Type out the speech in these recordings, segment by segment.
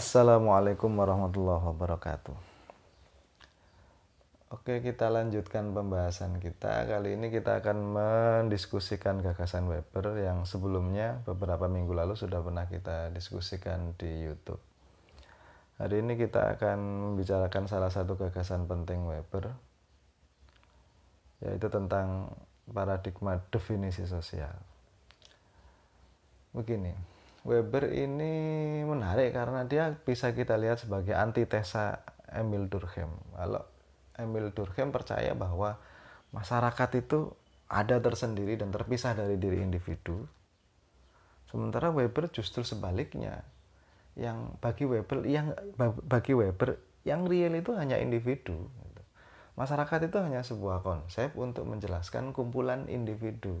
Assalamualaikum warahmatullahi wabarakatuh. Oke, kita lanjutkan pembahasan kita. Kali ini kita akan mendiskusikan gagasan Weber yang sebelumnya beberapa minggu lalu sudah pernah kita diskusikan di YouTube. Hari ini kita akan membicarakan salah satu gagasan penting Weber, yaitu tentang paradigma definisi sosial. Begini, Weber ini menarik karena dia bisa kita lihat sebagai antitesa Emil Durkheim. Kalau Emil Durkheim percaya bahwa masyarakat itu ada tersendiri dan terpisah dari diri individu. Sementara Weber justru sebaliknya. Yang bagi Weber yang bagi Weber yang real itu hanya individu. Masyarakat itu hanya sebuah konsep untuk menjelaskan kumpulan individu.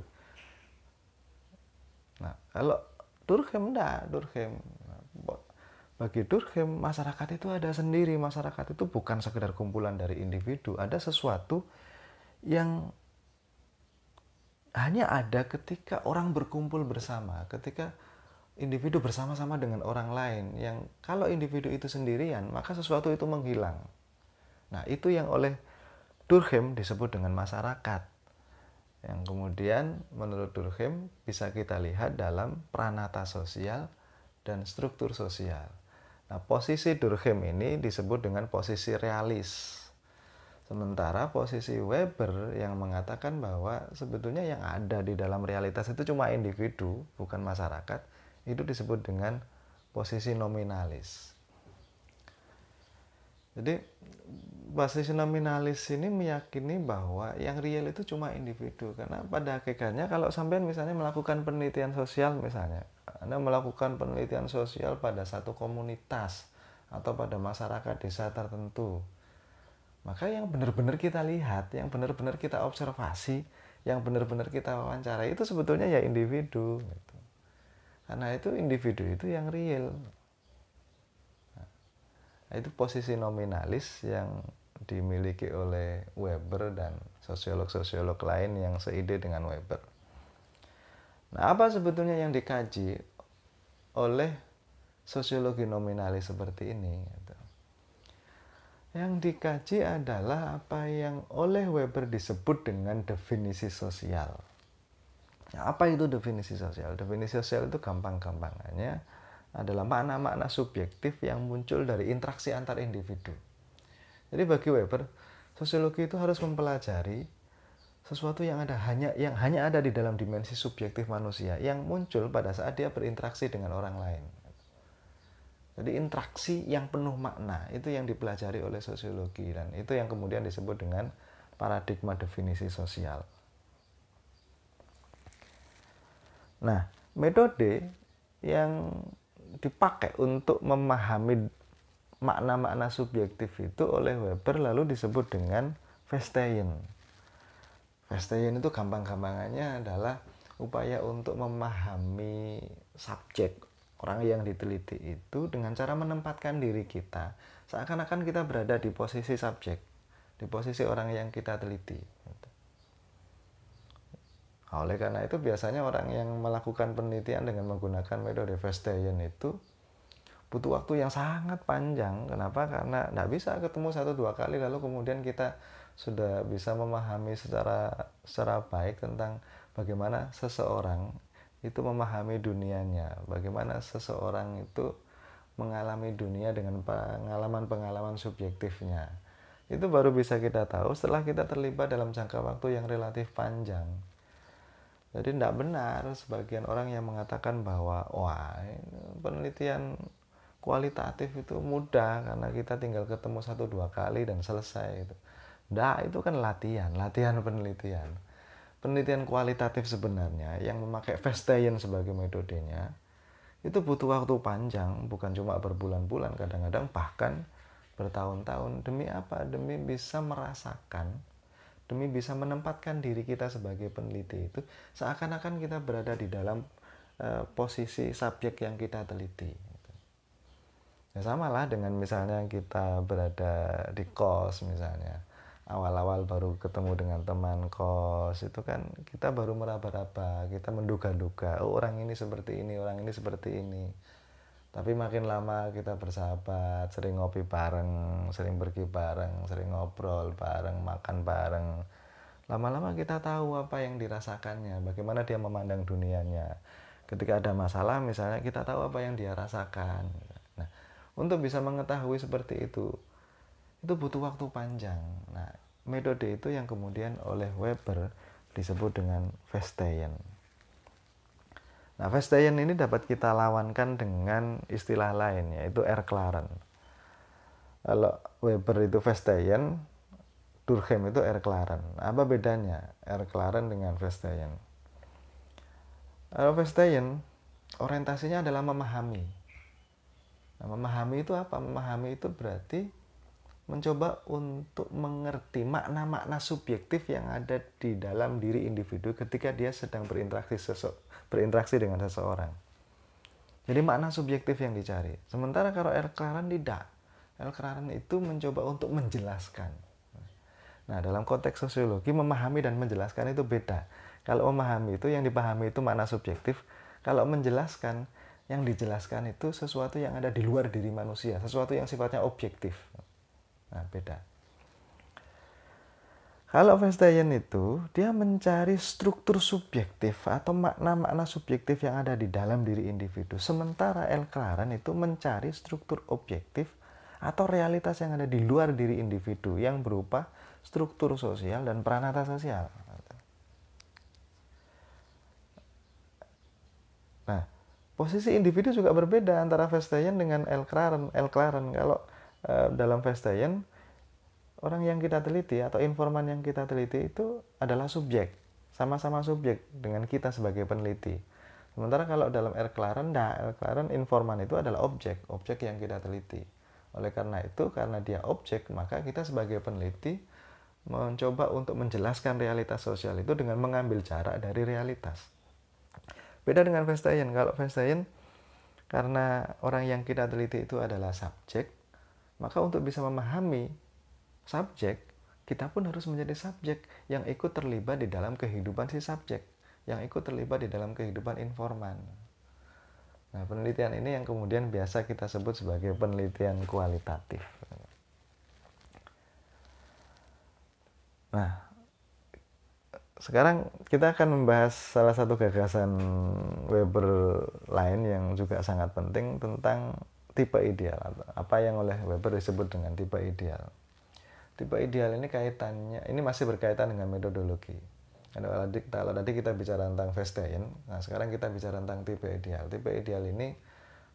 Nah, kalau Durkheim enggak, Durkheim. Bagi Durkheim masyarakat itu ada sendiri. Masyarakat itu bukan sekedar kumpulan dari individu. Ada sesuatu yang hanya ada ketika orang berkumpul bersama ketika individu bersama-sama dengan orang lain. Yang kalau individu itu sendirian maka sesuatu itu menghilang. Nah itu yang oleh Durkheim disebut dengan masyarakat yang kemudian menurut Durkheim bisa kita lihat dalam pranata sosial dan struktur sosial Nah, posisi Durkheim ini disebut dengan posisi realis. Sementara posisi Weber yang mengatakan bahwa sebetulnya yang ada di dalam realitas itu cuma individu, bukan masyarakat, itu disebut dengan posisi nominalis. Jadi posisi nominalis ini meyakini bahwa yang real itu cuma individu karena pada hakikatnya kalau sampai misalnya melakukan penelitian sosial misalnya anda melakukan penelitian sosial pada satu komunitas atau pada masyarakat desa tertentu. Maka yang benar-benar kita lihat, yang benar-benar kita observasi, yang benar-benar kita wawancara itu sebetulnya ya individu. Gitu. Karena itu individu itu yang real. Nah, itu posisi nominalis yang dimiliki oleh Weber dan sosiolog-sosiolog lain yang seide dengan Weber. Nah, apa sebetulnya yang dikaji oleh sosiologi nominalis seperti ini? Gitu. Yang dikaji adalah apa yang oleh Weber disebut dengan definisi sosial. Nah, apa itu definisi sosial? Definisi sosial itu gampang-gampangannya adalah makna-makna subjektif yang muncul dari interaksi antar individu. Jadi bagi Weber, sosiologi itu harus mempelajari sesuatu yang ada hanya yang hanya ada di dalam dimensi subjektif manusia yang muncul pada saat dia berinteraksi dengan orang lain. Jadi interaksi yang penuh makna itu yang dipelajari oleh sosiologi dan itu yang kemudian disebut dengan paradigma definisi sosial. Nah, metode yang dipakai untuk memahami makna-makna subjektif itu oleh Weber lalu disebut dengan Vestein. Vestein itu gampang-gampangannya adalah upaya untuk memahami subjek orang yang diteliti itu dengan cara menempatkan diri kita seakan-akan kita berada di posisi subjek di posisi orang yang kita teliti nah, oleh karena itu biasanya orang yang melakukan penelitian dengan menggunakan metode Vestein itu butuh waktu yang sangat panjang kenapa karena tidak bisa ketemu satu dua kali lalu kemudian kita sudah bisa memahami secara secara baik tentang bagaimana seseorang itu memahami dunianya, bagaimana seseorang itu mengalami dunia dengan pengalaman-pengalaman subjektifnya. Itu baru bisa kita tahu setelah kita terlibat dalam jangka waktu yang relatif panjang. Jadi tidak benar sebagian orang yang mengatakan bahwa wah penelitian kualitatif itu mudah karena kita tinggal ketemu satu dua kali dan selesai. Gitu. Nah, itu kan latihan, latihan penelitian. Penelitian kualitatif sebenarnya yang memakai Vestein sebagai metodenya itu butuh waktu panjang, bukan cuma berbulan-bulan, kadang-kadang bahkan bertahun-tahun. Demi apa? Demi bisa merasakan, demi bisa menempatkan diri kita sebagai peneliti itu seakan-akan kita berada di dalam uh, posisi subjek yang kita teliti. Ya sama lah dengan misalnya kita berada di kos misalnya awal-awal baru ketemu dengan teman kos itu kan kita baru meraba-raba kita menduga-duga oh orang ini seperti ini orang ini seperti ini tapi makin lama kita bersahabat sering ngopi bareng sering pergi bareng sering ngobrol bareng makan bareng lama-lama kita tahu apa yang dirasakannya bagaimana dia memandang dunianya. Ketika ada masalah misalnya kita tahu apa yang dia rasakan. Nah untuk bisa mengetahui seperti itu itu butuh waktu panjang. Nah metode itu yang kemudian oleh Weber disebut dengan Vestayen Nah, Vestayen ini dapat kita lawankan dengan istilah lain yaitu Erklaren. Kalau Weber itu Vestayen, Durkheim itu Erklaren. Apa bedanya Erklaren dengan Vestayen? Kalau Vestayen orientasinya adalah memahami. Nah, memahami itu apa? Memahami itu berarti mencoba untuk mengerti makna-makna subjektif yang ada di dalam diri individu ketika dia sedang berinteraksi sesuatu berinteraksi dengan seseorang. Jadi makna subjektif yang dicari. Sementara kalau El Klaran tidak. El Klaran itu mencoba untuk menjelaskan. Nah, dalam konteks sosiologi memahami dan menjelaskan itu beda. Kalau memahami itu yang dipahami itu makna subjektif, kalau menjelaskan yang dijelaskan itu sesuatu yang ada di luar diri manusia, sesuatu yang sifatnya objektif. Nah, beda. Kalau Vestagen itu dia mencari struktur subjektif atau makna-makna subjektif yang ada di dalam diri individu. Sementara El Claren itu mencari struktur objektif atau realitas yang ada di luar diri individu yang berupa struktur sosial dan peranata sosial. Nah, posisi individu juga berbeda antara Vestagen dengan El Claren. El Claren kalau dalam Vestagen orang yang kita teliti atau informan yang kita teliti itu adalah subjek sama-sama subjek dengan kita sebagai peneliti. Sementara kalau dalam R Claren nah R Claren informan itu adalah objek objek yang kita teliti. Oleh karena itu karena dia objek maka kita sebagai peneliti mencoba untuk menjelaskan realitas sosial itu dengan mengambil jarak dari realitas. Beda dengan Vestagen kalau Vestagen karena orang yang kita teliti itu adalah subjek maka untuk bisa memahami subjek, kita pun harus menjadi subjek yang ikut terlibat di dalam kehidupan si subjek, yang ikut terlibat di dalam kehidupan informan. Nah, penelitian ini yang kemudian biasa kita sebut sebagai penelitian kualitatif. Nah, sekarang kita akan membahas salah satu gagasan Weber lain yang juga sangat penting tentang tipe ideal apa yang oleh Weber disebut dengan tipe ideal. Tipe ideal ini kaitannya, ini masih berkaitan dengan metodologi. Kalau tadi, kita bicara tentang Vestagen, nah sekarang kita bicara tentang tipe ideal. Tipe ideal ini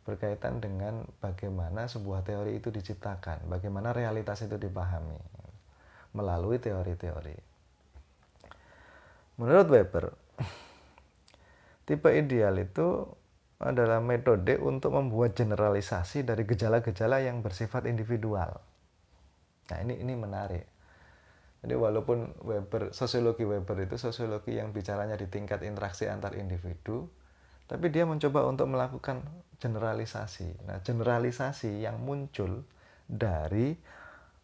berkaitan dengan bagaimana sebuah teori itu diciptakan, bagaimana realitas itu dipahami melalui teori-teori. Menurut Weber, tipe ideal itu adalah metode untuk membuat generalisasi dari gejala-gejala yang bersifat individual Nah ini ini menarik. Jadi walaupun Weber sosiologi Weber itu sosiologi yang bicaranya di tingkat interaksi antar individu, tapi dia mencoba untuk melakukan generalisasi. Nah generalisasi yang muncul dari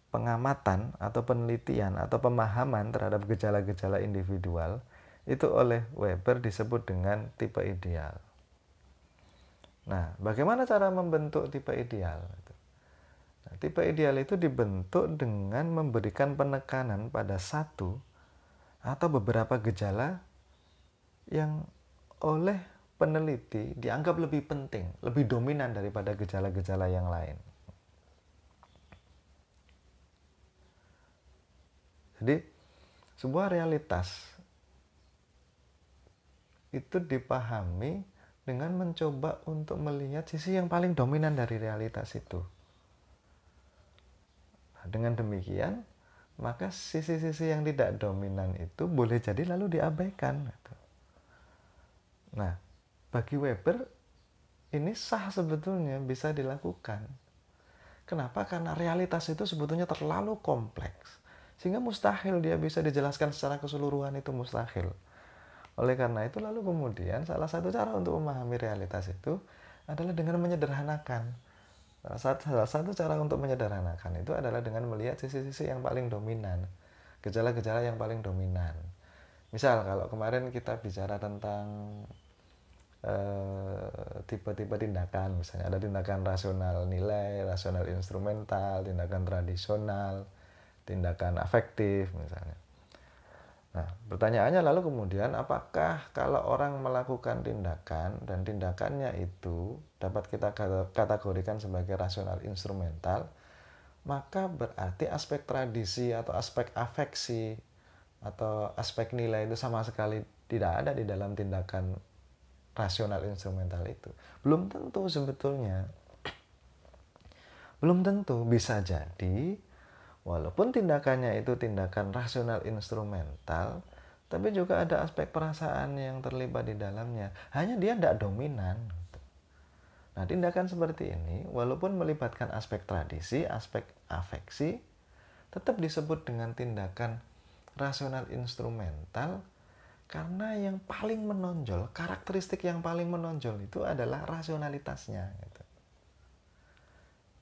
pengamatan atau penelitian atau pemahaman terhadap gejala-gejala individual itu oleh Weber disebut dengan tipe ideal. Nah, bagaimana cara membentuk tipe ideal? Nah, tipe ideal itu dibentuk dengan memberikan penekanan pada satu atau beberapa gejala yang oleh peneliti dianggap lebih penting, lebih dominan daripada gejala-gejala yang lain. Jadi, sebuah realitas itu dipahami dengan mencoba untuk melihat sisi yang paling dominan dari realitas itu. Dengan demikian, maka sisi-sisi yang tidak dominan itu boleh jadi lalu diabaikan. Gitu. Nah, bagi Weber ini sah sebetulnya bisa dilakukan. Kenapa? Karena realitas itu sebetulnya terlalu kompleks. Sehingga mustahil dia bisa dijelaskan secara keseluruhan itu mustahil. Oleh karena itu lalu kemudian salah satu cara untuk memahami realitas itu adalah dengan menyederhanakan Salah satu, cara untuk menyederhanakan itu adalah dengan melihat sisi-sisi yang paling dominan, gejala-gejala yang paling dominan. Misal kalau kemarin kita bicara tentang eh, tipe-tipe tindakan misalnya ada tindakan rasional nilai rasional instrumental tindakan tradisional tindakan afektif misalnya nah pertanyaannya lalu kemudian apakah kalau orang melakukan tindakan dan tindakannya itu dapat kita kategorikan sebagai rasional instrumental maka berarti aspek tradisi atau aspek afeksi atau aspek nilai itu sama sekali tidak ada di dalam tindakan rasional instrumental itu. Belum tentu sebetulnya. Belum tentu bisa jadi walaupun tindakannya itu tindakan rasional instrumental, tapi juga ada aspek perasaan yang terlibat di dalamnya. Hanya dia tidak dominan. Nah, tindakan seperti ini, walaupun melibatkan aspek tradisi, aspek afeksi, tetap disebut dengan tindakan rasional instrumental karena yang paling menonjol, karakteristik yang paling menonjol itu adalah rasionalitasnya. Gitu.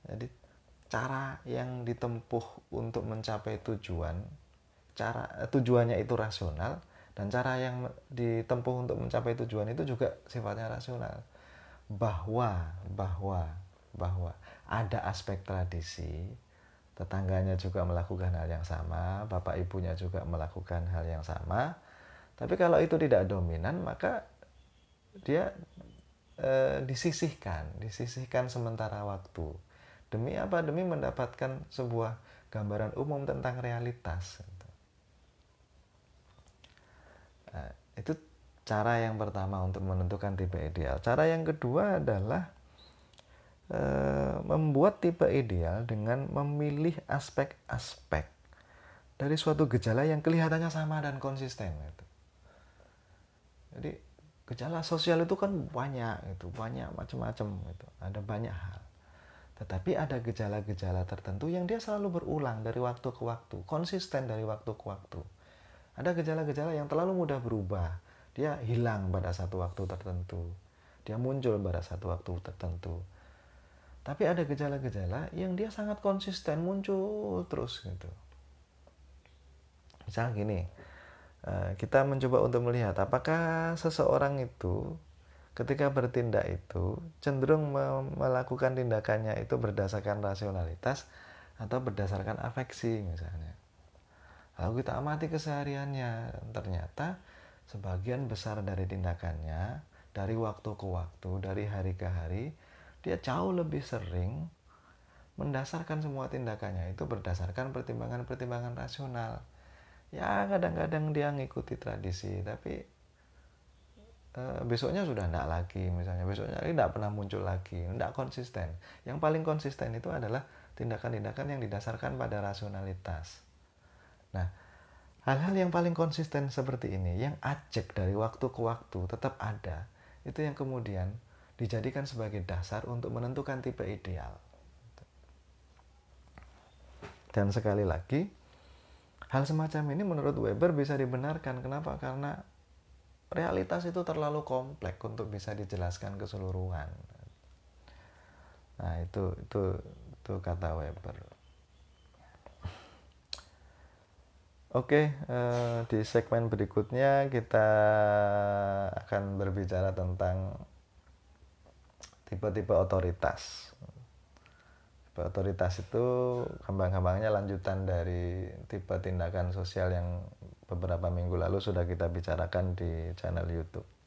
Jadi cara yang ditempuh untuk mencapai tujuan, cara eh, tujuannya itu rasional dan cara yang ditempuh untuk mencapai tujuan itu juga sifatnya rasional. Bahwa bahwa bahwa ada aspek tradisi, tetangganya juga melakukan hal yang sama, bapak ibunya juga melakukan hal yang sama tapi kalau itu tidak dominan, maka dia e, disisihkan, disisihkan sementara waktu. Demi apa? Demi mendapatkan sebuah gambaran umum tentang realitas. Nah, itu cara yang pertama untuk menentukan tipe ideal. Cara yang kedua adalah e, membuat tipe ideal dengan memilih aspek-aspek dari suatu gejala yang kelihatannya sama dan konsisten. Gitu jadi gejala sosial itu kan banyak itu banyak macam-macam itu ada banyak hal tetapi ada gejala-gejala tertentu yang dia selalu berulang dari waktu ke waktu konsisten dari waktu ke waktu. Ada gejala-gejala yang terlalu mudah berubah. Dia hilang pada satu waktu tertentu. Dia muncul pada satu waktu tertentu. Tapi ada gejala-gejala yang dia sangat konsisten muncul terus gitu. Misal gini Eh, kita mencoba untuk melihat apakah seseorang itu ketika bertindak itu cenderung melakukan tindakannya itu berdasarkan rasionalitas atau berdasarkan afeksi misalnya. Lalu kita amati kesehariannya, ternyata sebagian besar dari tindakannya dari waktu ke waktu, dari hari ke hari, dia jauh lebih sering mendasarkan semua tindakannya itu berdasarkan pertimbangan-pertimbangan rasional ya kadang-kadang dia ngikuti tradisi tapi besoknya sudah tidak lagi misalnya. Besoknya ini tidak pernah muncul lagi. Tidak konsisten. Yang paling konsisten itu adalah tindakan-tindakan yang didasarkan pada rasionalitas. Nah hal-hal yang paling konsisten seperti ini yang ajak dari waktu ke waktu tetap ada itu yang kemudian dijadikan sebagai dasar untuk menentukan tipe ideal. Dan sekali lagi Hal semacam ini menurut Weber bisa dibenarkan. Kenapa? Karena realitas itu terlalu kompleks untuk bisa dijelaskan keseluruhan. Nah, itu itu itu kata Weber. Oke, eh, di segmen berikutnya kita akan berbicara tentang tipe-tipe otoritas otoritas itu kembang-kembangnya lanjutan dari tipe tindakan sosial yang beberapa minggu lalu sudah kita bicarakan di channel YouTube.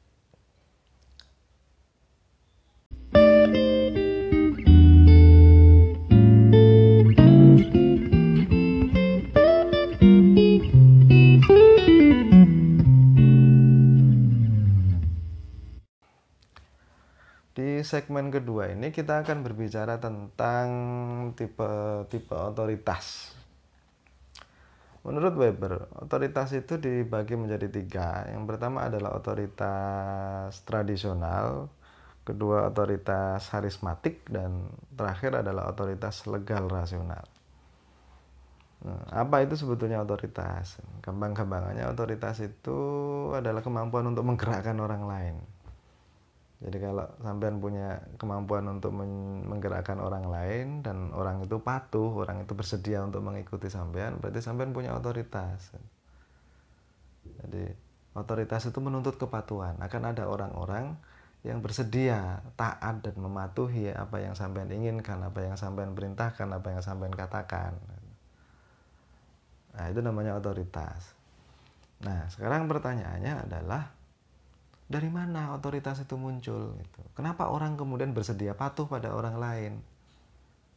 segmen kedua ini kita akan berbicara tentang tipe-tipe otoritas. Menurut Weber, otoritas itu dibagi menjadi tiga. Yang pertama adalah otoritas tradisional, kedua otoritas harismatik, dan terakhir adalah otoritas legal rasional. Nah, apa itu sebetulnya otoritas? Kembang-kembangannya otoritas itu adalah kemampuan untuk menggerakkan orang lain jadi kalau sampean punya kemampuan untuk menggerakkan orang lain dan orang itu patuh, orang itu bersedia untuk mengikuti sampean, berarti sampean punya otoritas. Jadi otoritas itu menuntut kepatuhan. Akan ada orang-orang yang bersedia taat dan mematuhi apa yang sampean inginkan, apa yang sampean perintahkan, apa yang sampean katakan. Nah, itu namanya otoritas. Nah, sekarang pertanyaannya adalah dari mana otoritas itu muncul gitu. Kenapa orang kemudian bersedia patuh pada orang lain?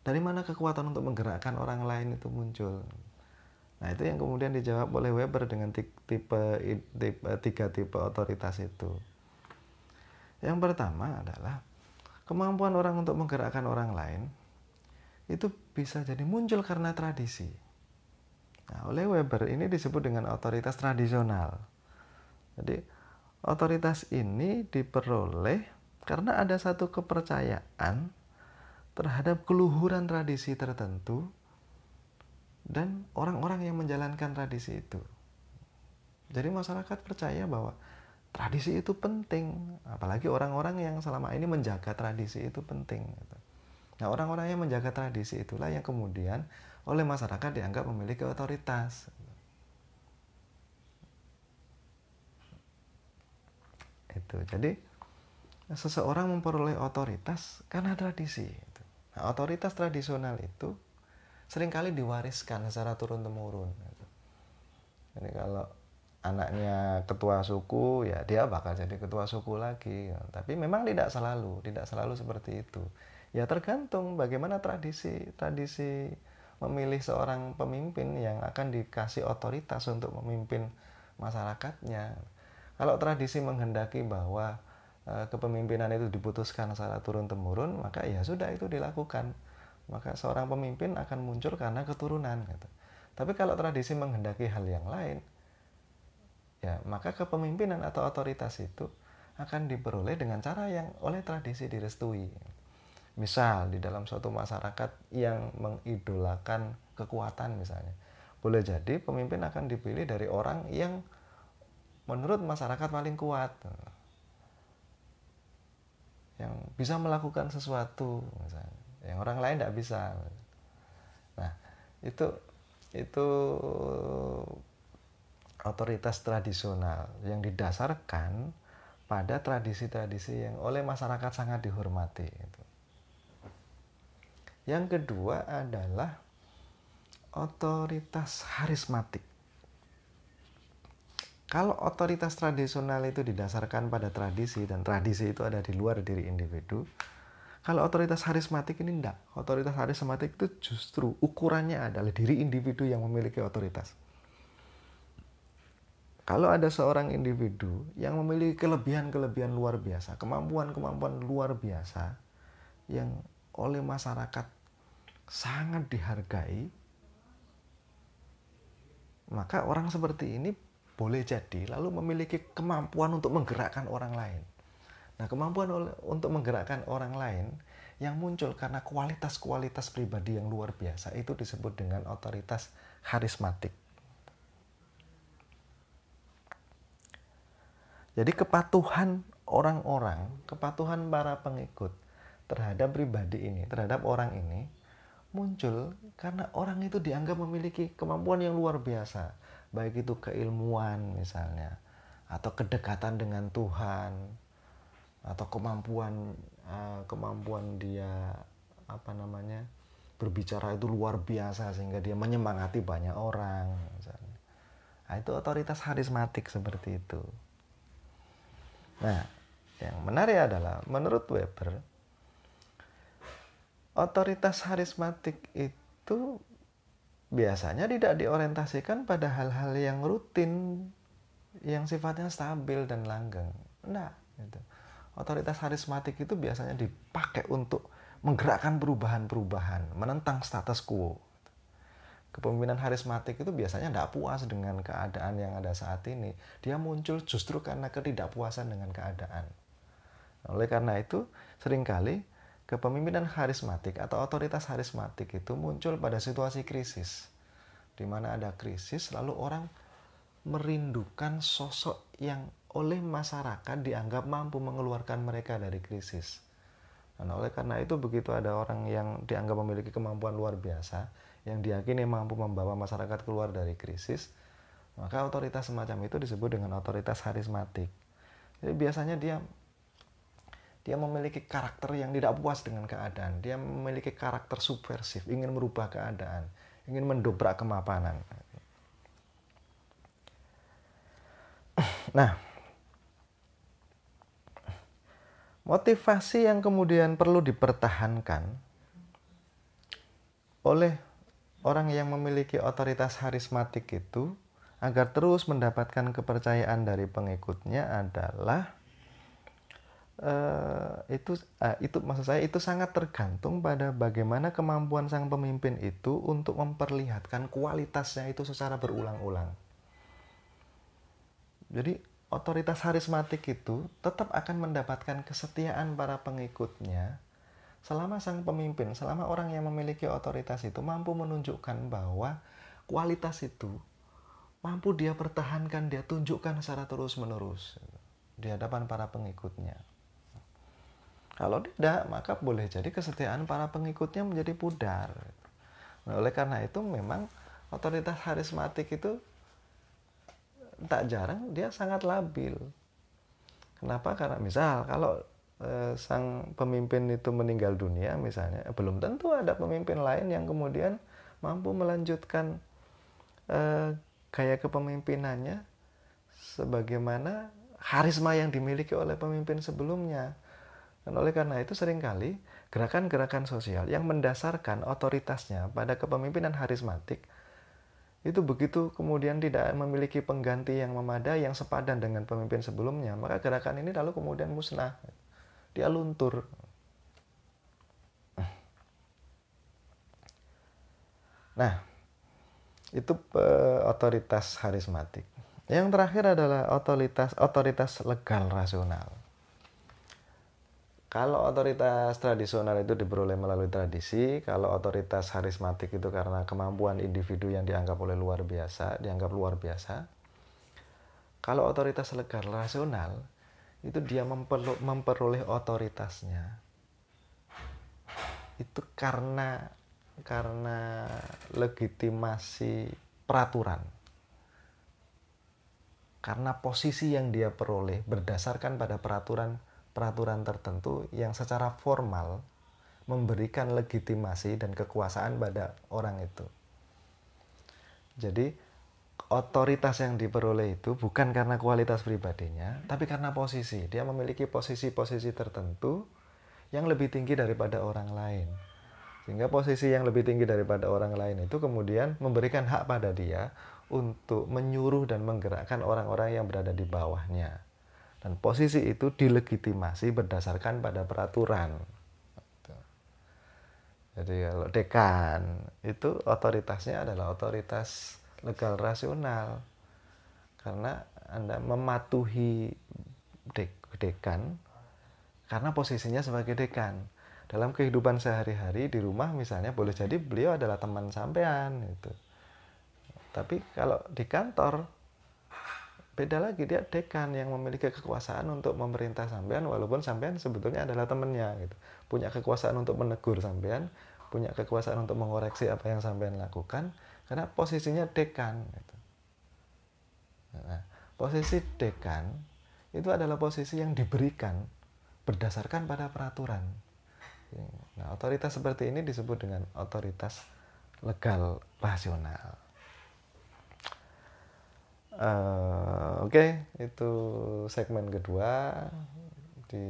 Dari mana kekuatan untuk menggerakkan orang lain itu muncul? Nah, itu yang kemudian dijawab oleh Weber dengan tipe, tipe tiga tipe otoritas itu. Yang pertama adalah kemampuan orang untuk menggerakkan orang lain itu bisa jadi muncul karena tradisi. Nah, oleh Weber ini disebut dengan otoritas tradisional. Jadi, otoritas ini diperoleh karena ada satu kepercayaan terhadap keluhuran tradisi tertentu dan orang-orang yang menjalankan tradisi itu. Jadi masyarakat percaya bahwa tradisi itu penting apalagi orang-orang yang selama ini menjaga tradisi itu penting gitu. nah orang-orang yang menjaga tradisi itulah yang kemudian oleh masyarakat dianggap memiliki otoritas itu jadi seseorang memperoleh otoritas karena tradisi gitu. nah, otoritas tradisional itu sering kali diwariskan secara turun temurun gitu. jadi kalau anaknya ketua suku ya dia bakal jadi ketua suku lagi tapi memang tidak selalu tidak selalu seperti itu ya tergantung bagaimana tradisi tradisi memilih seorang pemimpin yang akan dikasih otoritas untuk memimpin masyarakatnya kalau tradisi menghendaki bahwa e, kepemimpinan itu diputuskan secara turun temurun maka ya sudah itu dilakukan maka seorang pemimpin akan muncul karena keturunan gitu. tapi kalau tradisi menghendaki hal yang lain ya maka kepemimpinan atau otoritas itu akan diperoleh dengan cara yang oleh tradisi direstui. Misal di dalam suatu masyarakat yang mengidolakan kekuatan misalnya, boleh jadi pemimpin akan dipilih dari orang yang menurut masyarakat paling kuat, yang bisa melakukan sesuatu misalnya, yang orang lain tidak bisa. Nah itu itu otoritas tradisional yang didasarkan pada tradisi-tradisi yang oleh masyarakat sangat dihormati. Yang kedua adalah otoritas harismatik. Kalau otoritas tradisional itu didasarkan pada tradisi dan tradisi itu ada di luar diri individu, kalau otoritas harismatik ini tidak. Otoritas harismatik itu justru ukurannya adalah diri individu yang memiliki otoritas. Kalau ada seorang individu yang memiliki kelebihan-kelebihan luar biasa, kemampuan-kemampuan luar biasa yang oleh masyarakat sangat dihargai, maka orang seperti ini boleh jadi lalu memiliki kemampuan untuk menggerakkan orang lain. Nah, kemampuan untuk menggerakkan orang lain yang muncul karena kualitas-kualitas pribadi yang luar biasa itu disebut dengan otoritas harismatik. Jadi kepatuhan orang-orang, kepatuhan para pengikut terhadap pribadi ini, terhadap orang ini muncul karena orang itu dianggap memiliki kemampuan yang luar biasa, baik itu keilmuan misalnya, atau kedekatan dengan Tuhan, atau kemampuan uh, kemampuan dia apa namanya berbicara itu luar biasa sehingga dia menyemangati banyak orang misalnya. Nah, itu otoritas harismatik seperti itu. Nah, yang menarik adalah menurut Weber otoritas harismatik itu biasanya tidak diorientasikan pada hal-hal yang rutin yang sifatnya stabil dan langgeng. Nah, gitu. Otoritas harismatik itu biasanya dipakai untuk menggerakkan perubahan-perubahan, menentang status quo kepemimpinan harismatik itu biasanya tidak puas dengan keadaan yang ada saat ini. Dia muncul justru karena ketidakpuasan dengan keadaan. Oleh karena itu, sering kali kepemimpinan harismatik atau otoritas harismatik itu muncul pada situasi krisis. Di mana ada krisis, lalu orang merindukan sosok yang oleh masyarakat dianggap mampu mengeluarkan mereka dari krisis. Dan oleh karena itu begitu ada orang yang dianggap memiliki kemampuan luar biasa, yang diyakini mampu membawa masyarakat keluar dari krisis, maka otoritas semacam itu disebut dengan otoritas harismatik. Jadi biasanya dia dia memiliki karakter yang tidak puas dengan keadaan. Dia memiliki karakter subversif ingin merubah keadaan ingin mendobrak kemapanan. Nah motivasi yang kemudian perlu dipertahankan oleh orang yang memiliki otoritas harismatik itu agar terus mendapatkan kepercayaan dari pengikutnya adalah uh, itu uh, itu maksud saya itu sangat tergantung pada bagaimana kemampuan sang pemimpin itu untuk memperlihatkan kualitasnya itu secara berulang-ulang. Jadi otoritas harismatik itu tetap akan mendapatkan kesetiaan para pengikutnya selama sang pemimpin, selama orang yang memiliki otoritas itu mampu menunjukkan bahwa kualitas itu mampu dia pertahankan, dia tunjukkan secara terus-menerus di hadapan para pengikutnya. Kalau tidak, maka boleh jadi kesetiaan para pengikutnya menjadi pudar. Nah, oleh karena itu memang otoritas harismatik itu tak jarang dia sangat labil. Kenapa? Karena misal kalau eh, sang pemimpin itu meninggal dunia misalnya, belum tentu ada pemimpin lain yang kemudian mampu melanjutkan eh, gaya kepemimpinannya sebagaimana harisma yang dimiliki oleh pemimpin sebelumnya. Dan oleh karena itu sering kali gerakan-gerakan sosial yang mendasarkan otoritasnya pada kepemimpinan harismatik itu begitu kemudian tidak memiliki pengganti yang memadai yang sepadan dengan pemimpin sebelumnya maka gerakan ini lalu kemudian musnah. Dia luntur. Nah itu uh, otoritas harismatik. Yang terakhir adalah otoritas otoritas legal rasional kalau otoritas tradisional itu diperoleh melalui tradisi, kalau otoritas harismatik itu karena kemampuan individu yang dianggap oleh luar biasa, dianggap luar biasa. Kalau otoritas legal rasional itu dia memperoleh otoritasnya itu karena karena legitimasi peraturan karena posisi yang dia peroleh berdasarkan pada peraturan peraturan tertentu yang secara formal memberikan legitimasi dan kekuasaan pada orang itu. Jadi otoritas yang diperoleh itu bukan karena kualitas pribadinya, tapi karena posisi. Dia memiliki posisi-posisi tertentu yang lebih tinggi daripada orang lain. Sehingga posisi yang lebih tinggi daripada orang lain itu kemudian memberikan hak pada dia untuk menyuruh dan menggerakkan orang-orang yang berada di bawahnya. Dan posisi itu dilegitimasi berdasarkan pada peraturan. Jadi kalau dekan itu otoritasnya adalah otoritas legal rasional. Karena Anda mematuhi dekan karena posisinya sebagai dekan. Dalam kehidupan sehari-hari di rumah misalnya boleh jadi beliau adalah teman sampean itu. Tapi kalau di kantor beda lagi dia dekan yang memiliki kekuasaan untuk memerintah sampean walaupun sampean sebetulnya adalah temennya gitu. Punya kekuasaan untuk menegur sampean punya kekuasaan untuk mengoreksi apa yang sampean lakukan karena posisinya dekan gitu. nah, posisi dekan itu adalah posisi yang diberikan berdasarkan pada peraturan. Nah otoritas seperti ini disebut dengan otoritas legal rasional Uh, Oke, okay, itu segmen kedua. Di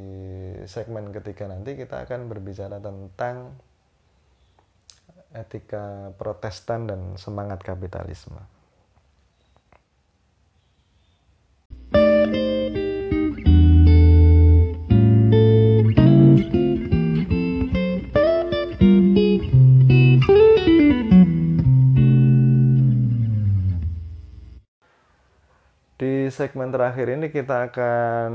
segmen ketiga nanti kita akan berbicara tentang etika Protestan dan semangat kapitalisme. Segmen terakhir ini kita akan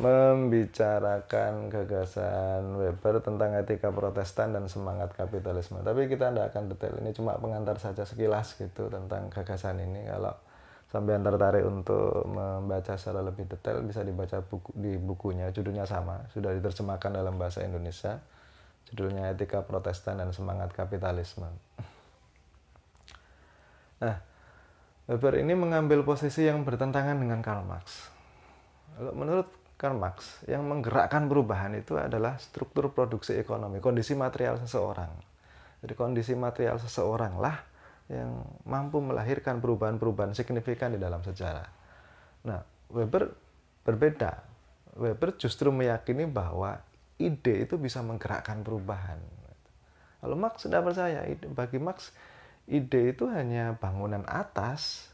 membicarakan gagasan Weber tentang etika protestan dan semangat kapitalisme. Tapi kita tidak akan detail, ini cuma pengantar saja sekilas gitu tentang gagasan ini. Kalau sampai tertarik untuk membaca secara lebih detail bisa dibaca buku, di bukunya, judulnya sama, sudah diterjemahkan dalam bahasa Indonesia. Judulnya Etika Protestan dan Semangat Kapitalisme. Nah, Weber ini mengambil posisi yang bertentangan dengan Karl Marx. Menurut Karl Marx yang menggerakkan perubahan itu adalah struktur produksi ekonomi, kondisi material seseorang. Jadi kondisi material seseorang lah yang mampu melahirkan perubahan-perubahan signifikan di dalam sejarah. Nah, Weber berbeda. Weber justru meyakini bahwa ide itu bisa menggerakkan perubahan. Kalau Marx sudah percaya, bagi Marx ide itu hanya bangunan atas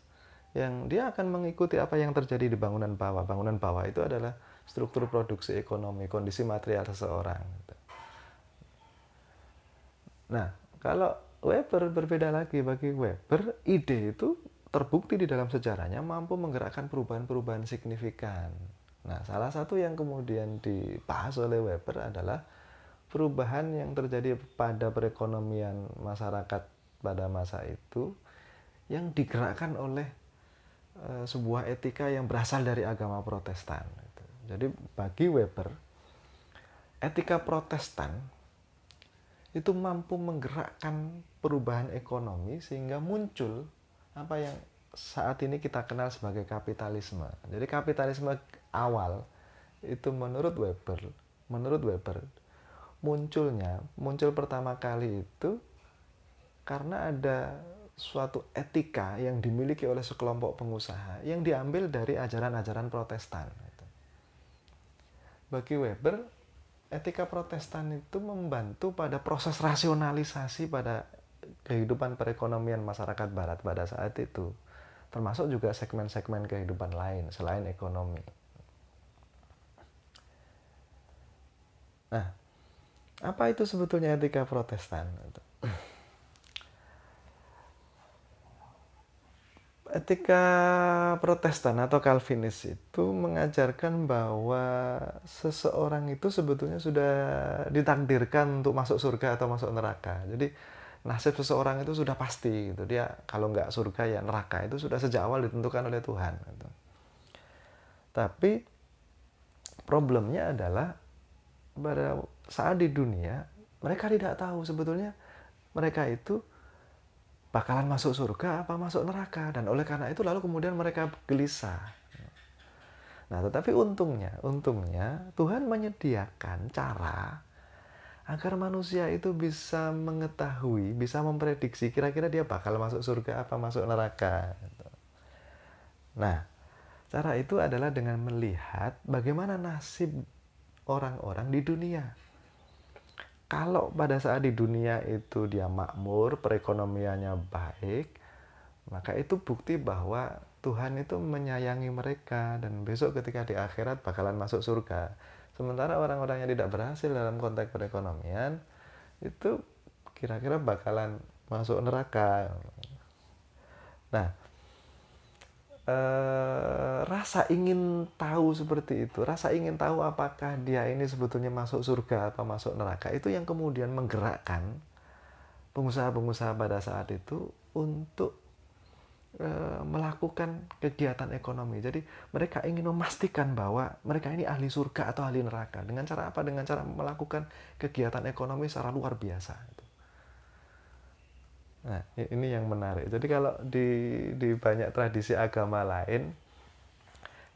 yang dia akan mengikuti apa yang terjadi di bangunan bawah. Bangunan bawah itu adalah struktur produksi ekonomi, kondisi material seseorang. Nah, kalau Weber berbeda lagi bagi Weber, ide itu terbukti di dalam sejarahnya mampu menggerakkan perubahan-perubahan signifikan. Nah, salah satu yang kemudian dibahas oleh Weber adalah perubahan yang terjadi pada perekonomian masyarakat pada masa itu yang digerakkan oleh e, sebuah etika yang berasal dari agama Protestan. Gitu. Jadi bagi Weber, etika Protestan itu mampu menggerakkan perubahan ekonomi sehingga muncul apa yang saat ini kita kenal sebagai kapitalisme. Jadi kapitalisme awal itu menurut Weber, menurut Weber munculnya, muncul pertama kali itu karena ada suatu etika yang dimiliki oleh sekelompok pengusaha yang diambil dari ajaran-ajaran Protestan. Bagi Weber, etika Protestan itu membantu pada proses rasionalisasi pada kehidupan perekonomian masyarakat Barat pada saat itu, termasuk juga segmen-segmen kehidupan lain selain ekonomi. Nah, apa itu sebetulnya etika Protestan? Etika Protestan atau Calvinis itu mengajarkan bahwa seseorang itu sebetulnya sudah ditakdirkan untuk masuk surga atau masuk neraka. Jadi nasib seseorang itu sudah pasti gitu dia kalau nggak surga ya neraka itu sudah sejak awal ditentukan oleh Tuhan gitu. tapi problemnya adalah pada saat di dunia mereka tidak tahu sebetulnya mereka itu bakalan masuk surga apa masuk neraka dan oleh karena itu lalu kemudian mereka gelisah nah tetapi untungnya untungnya Tuhan menyediakan cara agar manusia itu bisa mengetahui, bisa memprediksi kira-kira dia bakal masuk surga apa masuk neraka. Nah, cara itu adalah dengan melihat bagaimana nasib orang-orang di dunia. Kalau pada saat di dunia itu dia makmur, perekonomiannya baik, maka itu bukti bahwa Tuhan itu menyayangi mereka dan besok ketika di akhirat bakalan masuk surga. Sementara orang-orang yang tidak berhasil dalam konteks perekonomian itu kira-kira bakalan masuk neraka. Nah, eh, rasa ingin tahu seperti itu, rasa ingin tahu apakah dia ini sebetulnya masuk surga atau masuk neraka itu yang kemudian menggerakkan pengusaha-pengusaha pada saat itu untuk E, melakukan kegiatan ekonomi. Jadi mereka ingin memastikan bahwa mereka ini ahli surga atau ahli neraka. Dengan cara apa? Dengan cara melakukan kegiatan ekonomi secara luar biasa. Nah, ini yang menarik. Jadi kalau di, di banyak tradisi agama lain,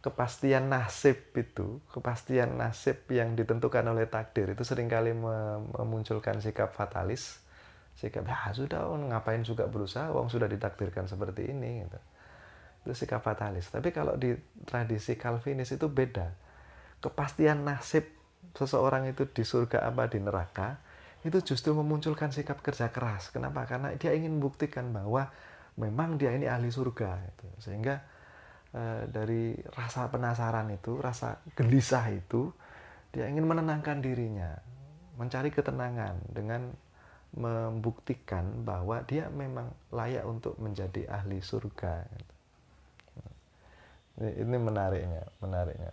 kepastian nasib itu, kepastian nasib yang ditentukan oleh takdir itu sering kali memunculkan sikap fatalis sikap ya sudah oh, ngapain juga berusaha uang sudah ditakdirkan seperti ini gitu. itu sikap fatalis tapi kalau di tradisi Calvinis itu beda kepastian nasib seseorang itu di surga apa di neraka itu justru memunculkan sikap kerja keras kenapa karena dia ingin membuktikan bahwa memang dia ini ahli surga gitu. sehingga e, dari rasa penasaran itu rasa gelisah itu dia ingin menenangkan dirinya mencari ketenangan dengan membuktikan bahwa dia memang layak untuk menjadi ahli surga. Ini menariknya, menariknya.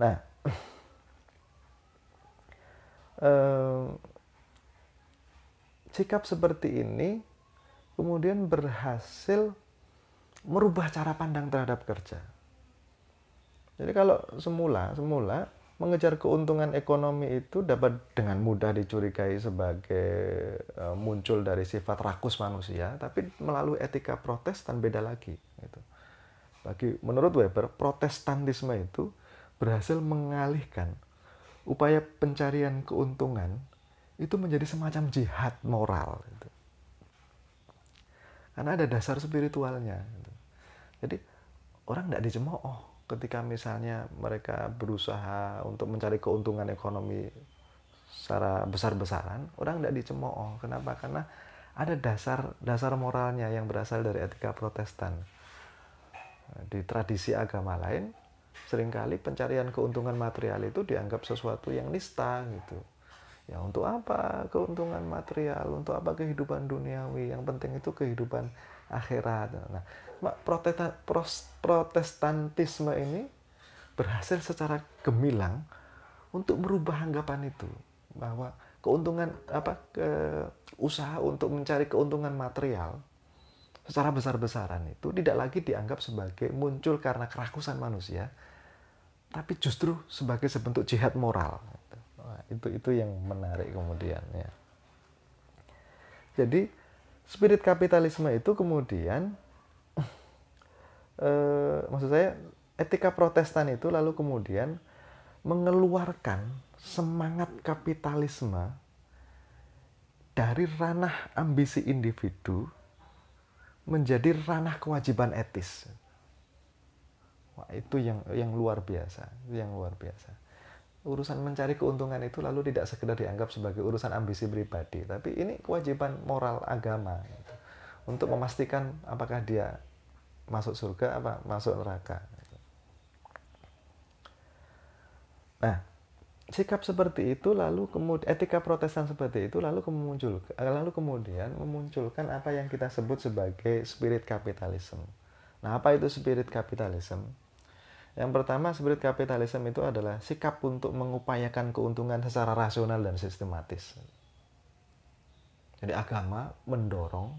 Nah, sikap seperti ini kemudian berhasil merubah cara pandang terhadap kerja. Jadi kalau semula, semula mengejar keuntungan ekonomi itu dapat dengan mudah dicurigai sebagai uh, muncul dari sifat rakus manusia, tapi melalui etika Protestan beda lagi. Gitu. Bagi menurut Weber, Protestantisme itu berhasil mengalihkan upaya pencarian keuntungan itu menjadi semacam jihad moral gitu. karena ada dasar spiritualnya gitu. jadi orang tidak dicemooh ketika misalnya mereka berusaha untuk mencari keuntungan ekonomi secara besar-besaran orang tidak dicemooh kenapa karena ada dasar dasar moralnya yang berasal dari etika Protestan. Di tradisi agama lain, sering kali pencarian keuntungan material itu dianggap sesuatu yang nista gitu. Ya untuk apa keuntungan material? Untuk apa kehidupan duniawi? Yang penting itu kehidupan akhirat. Nah, protestantisme ini berhasil secara gemilang untuk merubah anggapan itu bahwa keuntungan apa ke usaha untuk mencari keuntungan material secara besar-besaran itu tidak lagi dianggap sebagai muncul karena kerakusan manusia tapi justru sebagai sebentuk jihad moral. Nah, itu itu yang menarik kemudian ya. Jadi spirit kapitalisme itu kemudian eh, maksud saya etika protestan itu lalu kemudian mengeluarkan semangat kapitalisme dari ranah ambisi individu menjadi ranah kewajiban etis. Wah, itu yang yang luar biasa, yang luar biasa. Urusan mencari keuntungan itu lalu tidak sekedar dianggap sebagai urusan ambisi pribadi, tapi ini kewajiban moral agama gitu, untuk memastikan apakah dia masuk surga apa masuk neraka. Nah, sikap seperti itu lalu kemudian etika protestan seperti itu lalu kemuncul lalu kemudian memunculkan apa yang kita sebut sebagai spirit kapitalisme. Nah, apa itu spirit kapitalisme? Yang pertama, spirit kapitalisme itu adalah sikap untuk mengupayakan keuntungan secara rasional dan sistematis. Jadi agama mendorong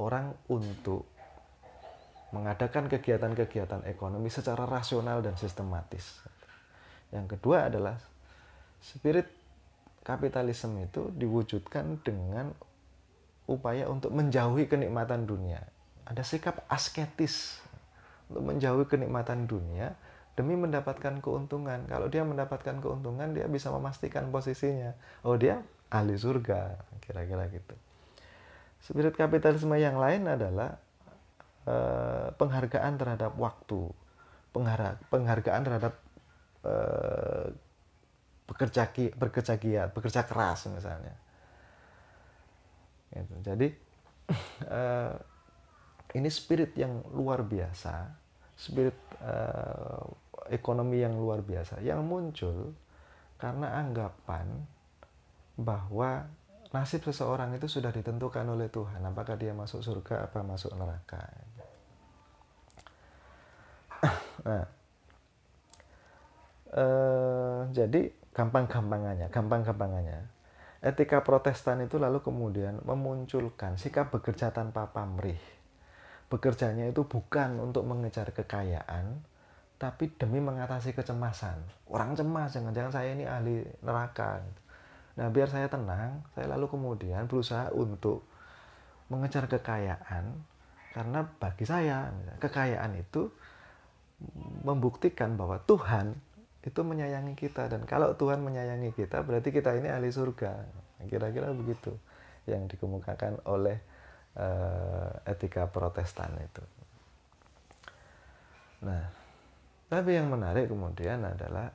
orang untuk mengadakan kegiatan-kegiatan ekonomi secara rasional dan sistematis. Yang kedua adalah spirit kapitalisme itu diwujudkan dengan upaya untuk menjauhi kenikmatan dunia. Ada sikap asketis untuk menjauhi kenikmatan dunia demi mendapatkan keuntungan. Kalau dia mendapatkan keuntungan, dia bisa memastikan posisinya. Oh, dia ahli surga, kira-kira gitu. Spirit kapitalisme yang lain adalah eh, penghargaan terhadap waktu, penghargaan terhadap Eh, bekerja bekerja giat, bekerja keras misalnya. Gitu. Jadi uh, ini spirit yang luar biasa, spirit uh, ekonomi yang luar biasa yang muncul karena anggapan bahwa nasib seseorang itu sudah ditentukan oleh Tuhan, apakah dia masuk surga apa masuk neraka. Nah, eh, jadi gampang-gampangannya, gampang-gampangannya. Etika Protestan itu lalu kemudian memunculkan sikap bekerja tanpa pamrih. Bekerjanya itu bukan untuk mengejar kekayaan, tapi demi mengatasi kecemasan. Orang cemas, jangan-jangan saya ini ahli neraka. Nah, biar saya tenang, saya lalu kemudian berusaha untuk mengejar kekayaan, karena bagi saya, kekayaan itu membuktikan bahwa Tuhan itu menyayangi kita. Dan kalau Tuhan menyayangi kita berarti kita ini ahli surga. Kira-kira begitu yang dikemukakan oleh uh, etika Protestan itu. Nah tapi yang menarik kemudian adalah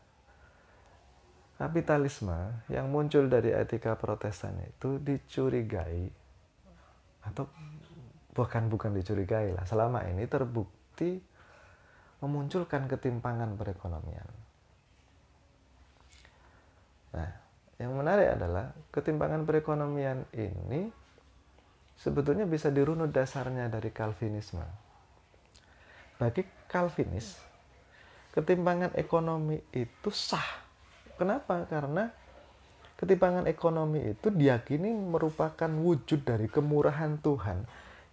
kapitalisme yang muncul dari etika Protestan itu dicurigai atau bukan bukan dicurigai lah. Selama ini terbukti memunculkan ketimpangan perekonomian Nah, yang menarik adalah ketimpangan perekonomian ini sebetulnya bisa dirunut dasarnya dari Calvinisme. Bagi Calvinis, ketimpangan ekonomi itu sah. Kenapa? Karena ketimpangan ekonomi itu diyakini merupakan wujud dari kemurahan Tuhan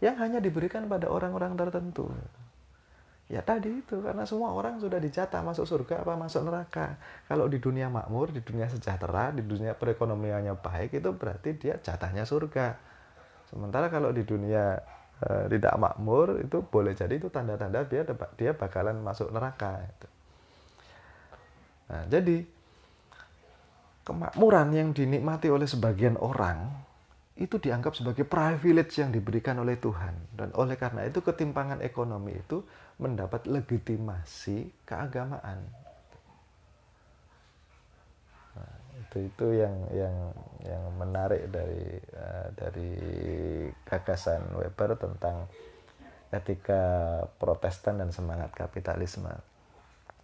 yang hanya diberikan pada orang-orang tertentu. Ya tadi itu karena semua orang sudah dicatat masuk surga apa masuk neraka. Kalau di dunia makmur, di dunia sejahtera, di dunia perekonomiannya baik itu berarti dia jatahnya surga. Sementara kalau di dunia e, tidak makmur itu boleh jadi itu tanda-tanda dia dia bakalan masuk neraka. Itu. Nah, jadi kemakmuran yang dinikmati oleh sebagian orang itu dianggap sebagai privilege yang diberikan oleh Tuhan. Dan oleh karena itu ketimpangan ekonomi itu mendapat legitimasi keagamaan. Nah, itu itu yang yang yang menarik dari uh, dari gagasan Weber tentang etika Protestan dan semangat kapitalisme.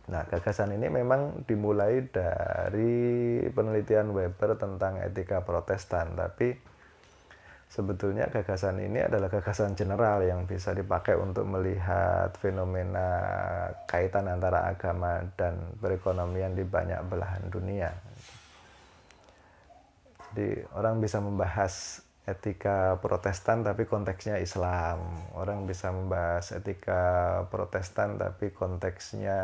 Nah, gagasan ini memang dimulai dari penelitian Weber tentang etika Protestan, tapi sebetulnya gagasan ini adalah gagasan general yang bisa dipakai untuk melihat fenomena kaitan antara agama dan perekonomian di banyak belahan dunia. Jadi orang bisa membahas etika Protestan tapi konteksnya Islam. Orang bisa membahas etika Protestan tapi konteksnya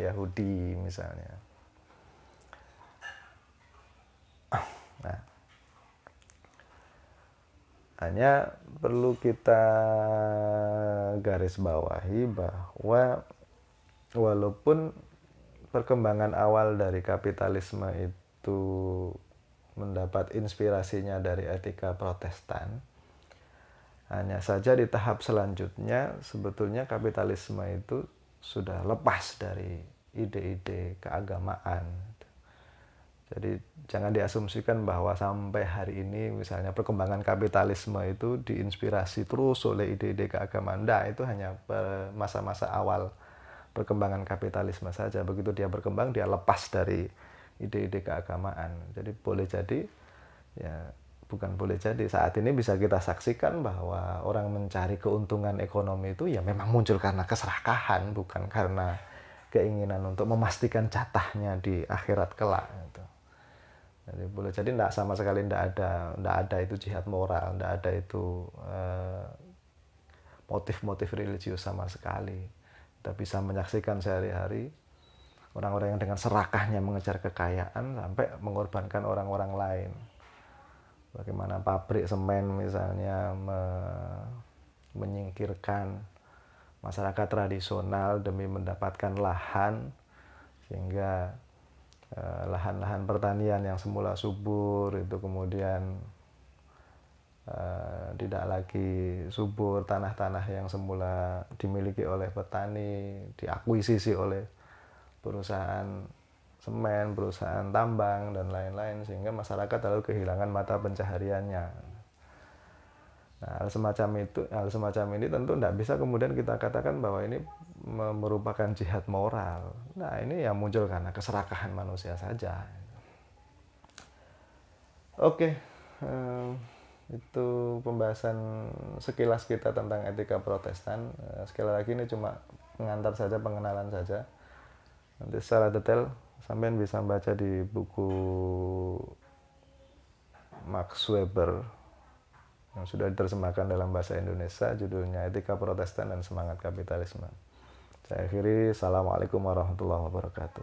Yahudi misalnya. Nah, hanya perlu kita garis bawahi bahwa walaupun perkembangan awal dari kapitalisme itu mendapat inspirasinya dari etika Protestan. Hanya saja di tahap selanjutnya sebetulnya kapitalisme itu sudah lepas dari ide-ide keagamaan. Jadi jangan diasumsikan bahwa sampai hari ini misalnya perkembangan kapitalisme itu diinspirasi terus oleh ide-ide keagamaan. Nah, itu hanya masa-masa awal perkembangan kapitalisme saja. Begitu dia berkembang dia lepas dari ide-ide keagamaan. Jadi boleh jadi ya bukan boleh jadi saat ini bisa kita saksikan bahwa orang mencari keuntungan ekonomi itu ya memang muncul karena keserakahan bukan karena keinginan untuk memastikan jatahnya di akhirat kelak gitu. Jadi boleh jadi tidak sama sekali tidak ada tidak ada itu jihad moral, tidak ada itu eh, motif-motif uh, religius sama sekali. Kita bisa menyaksikan sehari-hari orang-orang yang dengan serakahnya mengejar kekayaan sampai mengorbankan orang-orang lain. Bagaimana pabrik semen misalnya me menyingkirkan masyarakat tradisional demi mendapatkan lahan sehingga eh, lahan-lahan eh, pertanian yang semula subur itu kemudian eh, tidak lagi subur tanah-tanah yang semula dimiliki oleh petani diakuisisi oleh perusahaan semen, perusahaan tambang dan lain-lain sehingga masyarakat lalu kehilangan mata pencahariannya. Nah, hal semacam itu, hal semacam ini tentu tidak bisa kemudian kita katakan bahwa ini merupakan jihad moral. Nah, ini yang muncul karena keserakahan manusia saja. Oke, eh, itu pembahasan sekilas kita tentang etika Protestan. Eh, sekali lagi ini cuma pengantar saja, pengenalan saja nanti secara detail sampean bisa baca di buku Max Weber yang sudah diterjemahkan dalam bahasa Indonesia judulnya Etika Protestan dan Semangat Kapitalisme. Saya akhiri, Assalamualaikum warahmatullahi wabarakatuh.